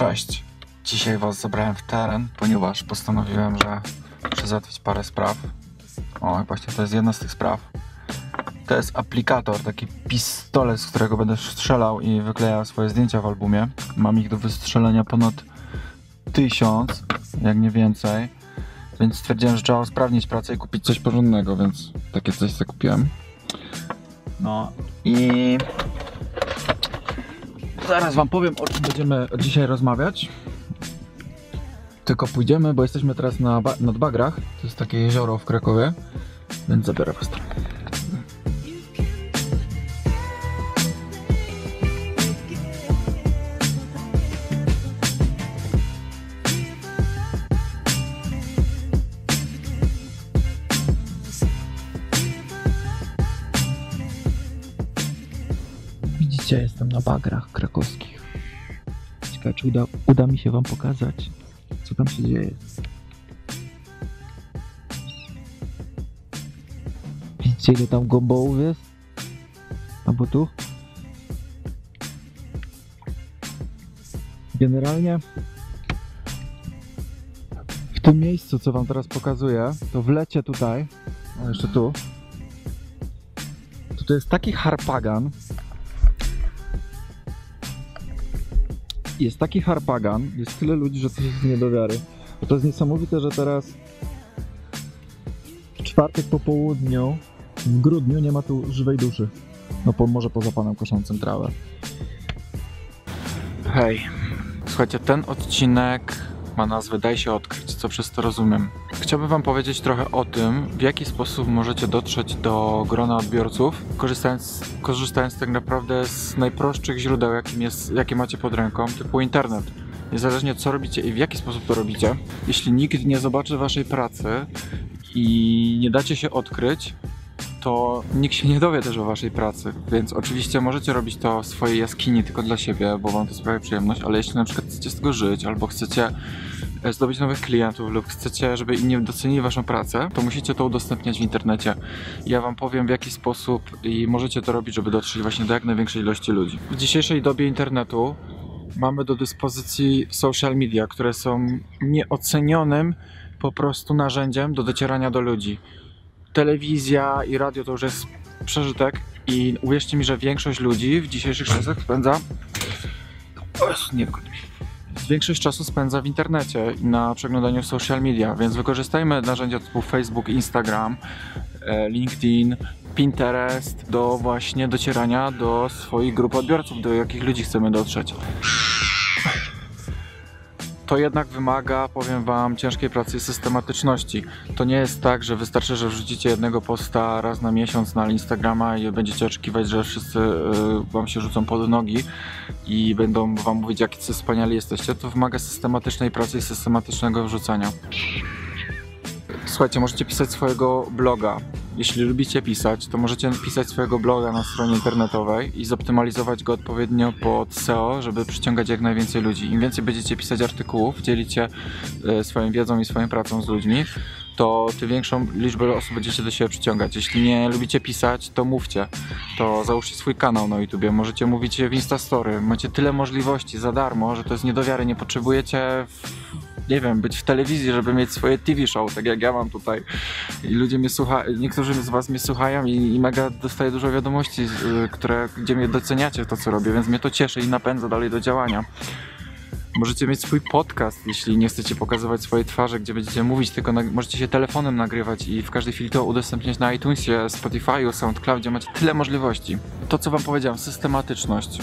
Cześć. Dzisiaj Was zabrałem w teren, ponieważ postanowiłem, że muszę załatwić parę spraw. O, właśnie to jest jedna z tych spraw. To jest aplikator, taki pistolet, z którego będę strzelał i wyklejał swoje zdjęcia w albumie. Mam ich do wystrzelenia ponad tysiąc, jak nie więcej. Więc stwierdziłem, że trzeba usprawnić pracę i kupić coś porządnego, więc takie coś sobie kupiłem. No i zaraz wam powiem o czym będziemy dzisiaj rozmawiać. Tylko pójdziemy, bo jesteśmy teraz na nad Bagrach. To jest takie jezioro w Krakowie, więc zabiorę was tam. Widzicie, jestem na bagrach krakowskich. Ciekawe, czy uda, uda mi się wam pokazać, co tam się dzieje. Widzicie, ile tam gombołów jest? Albo tu? Generalnie w tym miejscu, co wam teraz pokazuję, to w lecie tutaj, jeszcze tu, to jest taki harpagan, jest taki harpagan, jest tyle ludzi, że to jest nie do wiary. To jest niesamowite, że teraz w czwartek po południu, w grudniu nie ma tu żywej duszy. No po, może poza panem koszącym trawę. Hej, słuchajcie, ten odcinek ma nazwę Daj się odkryć, co przez to rozumiem. Chciałbym wam powiedzieć trochę o tym, w jaki sposób możecie dotrzeć do grona odbiorców, korzystając, korzystając tak naprawdę z najprostszych źródeł, jakim jest, jakie macie pod ręką, typu internet. Niezależnie co robicie i w jaki sposób to robicie, jeśli nikt nie zobaczy waszej pracy i nie dacie się odkryć, to nikt się nie dowie też o waszej pracy. Więc oczywiście możecie robić to w swojej jaskini tylko dla siebie, bo wam to sprawia przyjemność, ale jeśli na przykład chcecie z tego żyć, albo chcecie e, zdobyć nowych klientów, lub chcecie, żeby inni docenili waszą pracę, to musicie to udostępniać w internecie. Ja wam powiem w jaki sposób i możecie to robić, żeby dotrzeć właśnie do jak największej ilości ludzi. W dzisiejszej dobie internetu mamy do dyspozycji social media, które są nieocenionym po prostu narzędziem do docierania do ludzi telewizja i radio to już jest przeżytek i uwierzcie mi, że większość ludzi w dzisiejszych czasach spędza o nie. Większość czasu spędza w internecie na przeglądaniu social media, więc wykorzystajmy narzędzia typu Facebook, Instagram, e, LinkedIn, Pinterest do właśnie docierania do swoich grup odbiorców, do jakich ludzi chcemy dotrzeć to jednak wymaga, powiem Wam, ciężkiej pracy i systematyczności. To nie jest tak, że wystarczy, że wrzucicie jednego posta raz na miesiąc na Instagrama i będziecie oczekiwać, że wszyscy y, Wam się rzucą pod nogi i będą Wam mówić, jacy wspaniali jesteście. To wymaga systematycznej pracy i systematycznego wrzucania. Słuchajcie, możecie pisać swojego bloga. Jeśli lubicie pisać, to możecie pisać swojego bloga na stronie internetowej i zoptymalizować go odpowiednio pod SEO, żeby przyciągać jak najwięcej ludzi. Im więcej będziecie pisać artykułów, dzielicie swoją wiedzą i swoją pracą z ludźmi, to tym większą liczbę osób będziecie do siebie przyciągać. Jeśli nie lubicie pisać, to mówcie. To załóżcie swój kanał na YouTubie, możecie mówić w Instastory. Macie tyle możliwości za darmo, że to jest nie do wiary. Nie potrzebujecie nie wiem, być w telewizji, żeby mieć swoje TV show, tak jak ja mam tutaj. I ludzie mnie słuchają, niektórzy z was mnie słuchają i, i mega dostaję dużo wiadomości, y, które, gdzie mnie doceniacie to, co robię, więc mnie to cieszy i napędza dalej do działania. Możecie mieć swój podcast, jeśli nie chcecie pokazywać swojej twarzy, gdzie będziecie mówić, tylko możecie się telefonem nagrywać i w każdej chwili to udostępniać na iTunesie, Spotify'u, SoundCloudzie, macie tyle możliwości. To, co wam powiedziałem, systematyczność.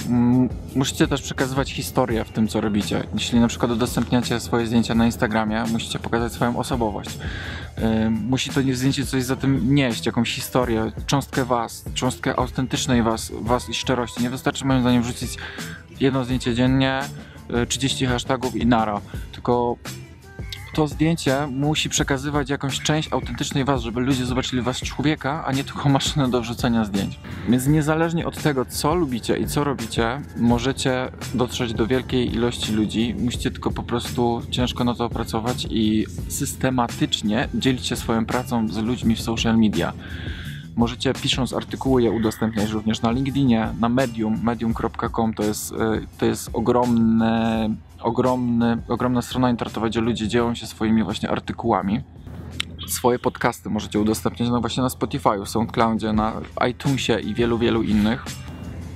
Musicie też przekazywać historię w tym, co robicie. Jeśli na przykład udostępniacie swoje zdjęcia na Instagramie, musicie pokazać swoją osobowość. Yy, musi to zdjęcie coś za tym nieść, jakąś historię, cząstkę was, cząstkę autentycznej was, was i szczerości. Nie wystarczy moim zdaniem wrzucić jedno zdjęcie dziennie, 30 hashtagów i nara. Tylko to zdjęcie musi przekazywać jakąś część autentycznej was, żeby ludzie zobaczyli was człowieka, a nie tylko maszynę do wrzucenia zdjęć. Więc niezależnie od tego, co lubicie i co robicie, możecie dotrzeć do wielkiej ilości ludzi. Musicie tylko po prostu ciężko na to opracować i systematycznie dzielić się swoją pracą z ludźmi w social media. Możecie pisząc artykuły je udostępniać również na LinkedInie, na Medium, medium.com to jest, y, to jest ogromne ogromny, ogromna strona internetowa, gdzie ludzie dzielą się swoimi właśnie artykułami. Swoje podcasty możecie udostępniać no właśnie na Spotify, SoundCloudzie, na iTunesie i wielu, wielu innych.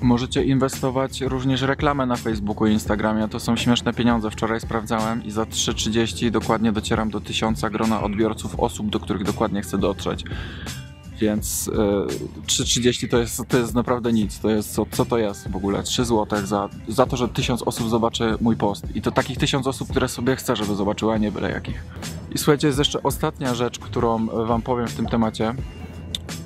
Możecie inwestować również reklamę na Facebooku i Instagramie. To są śmieszne pieniądze. Wczoraj sprawdzałem i za 3,30 dokładnie docieram do 1000 grona odbiorców osób, do których dokładnie chcę dotrzeć. Więc yy, 3,30 to jest, to jest naprawdę nic. To jest, co, co to jest w ogóle? 3 zł za, za to, że 1000 osób zobaczy mój post. I to takich 1000 osób, które sobie chcę, żeby zobaczyły, a nie byle jakich. I słuchajcie, jest jeszcze ostatnia rzecz, którą wam powiem w tym temacie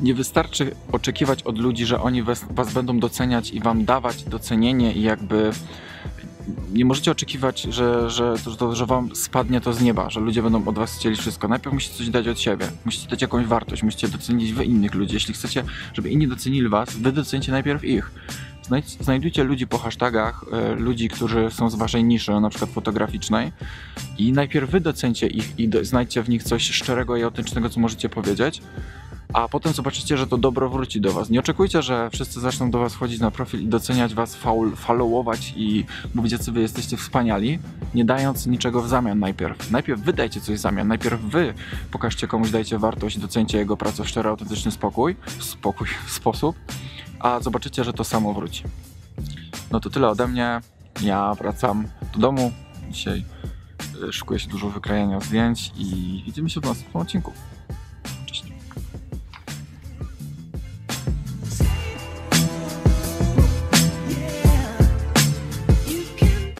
nie wystarczy oczekiwać od ludzi, że oni was, was, będą doceniać i wam dawać docenienie i jakby nie możecie oczekiwać, że, że, że, że wam spadnie to z nieba, że ludzie będą od was chcieli wszystko. Najpierw musicie coś dać od siebie, musicie dać jakąś wartość, musicie docenić wy innych ludzi. Jeśli chcecie, żeby inni docenili was, wy docencie najpierw ich. Znajdujcie ludzi po hashtagach, y, ludzi, którzy są z waszej niszy, na przykład fotograficznej i najpierw wy docencie ich i znajdźcie w nich coś szczerego i autentycznego, co możecie powiedzieć, a potem zobaczycie, że to dobro wróci do was. Nie oczekujcie, że wszyscy zaczną do was wchodzić na profil i doceniać was, followować i mówić, jacy wy jesteście wspaniali, nie dając niczego w zamian najpierw. Najpierw wy dajcie coś w zamian, najpierw wy pokażcie komuś, dajcie wartość, docencie jego pracę w szczery, autentyczny spokój, spokój, sposób, a zobaczycie, że to samo wróci. No to tyle ode mnie. Ja wracam do domu. Dzisiaj y, szykuje się dużo wykrajania zdjęć i widzimy się w następnym odcinku.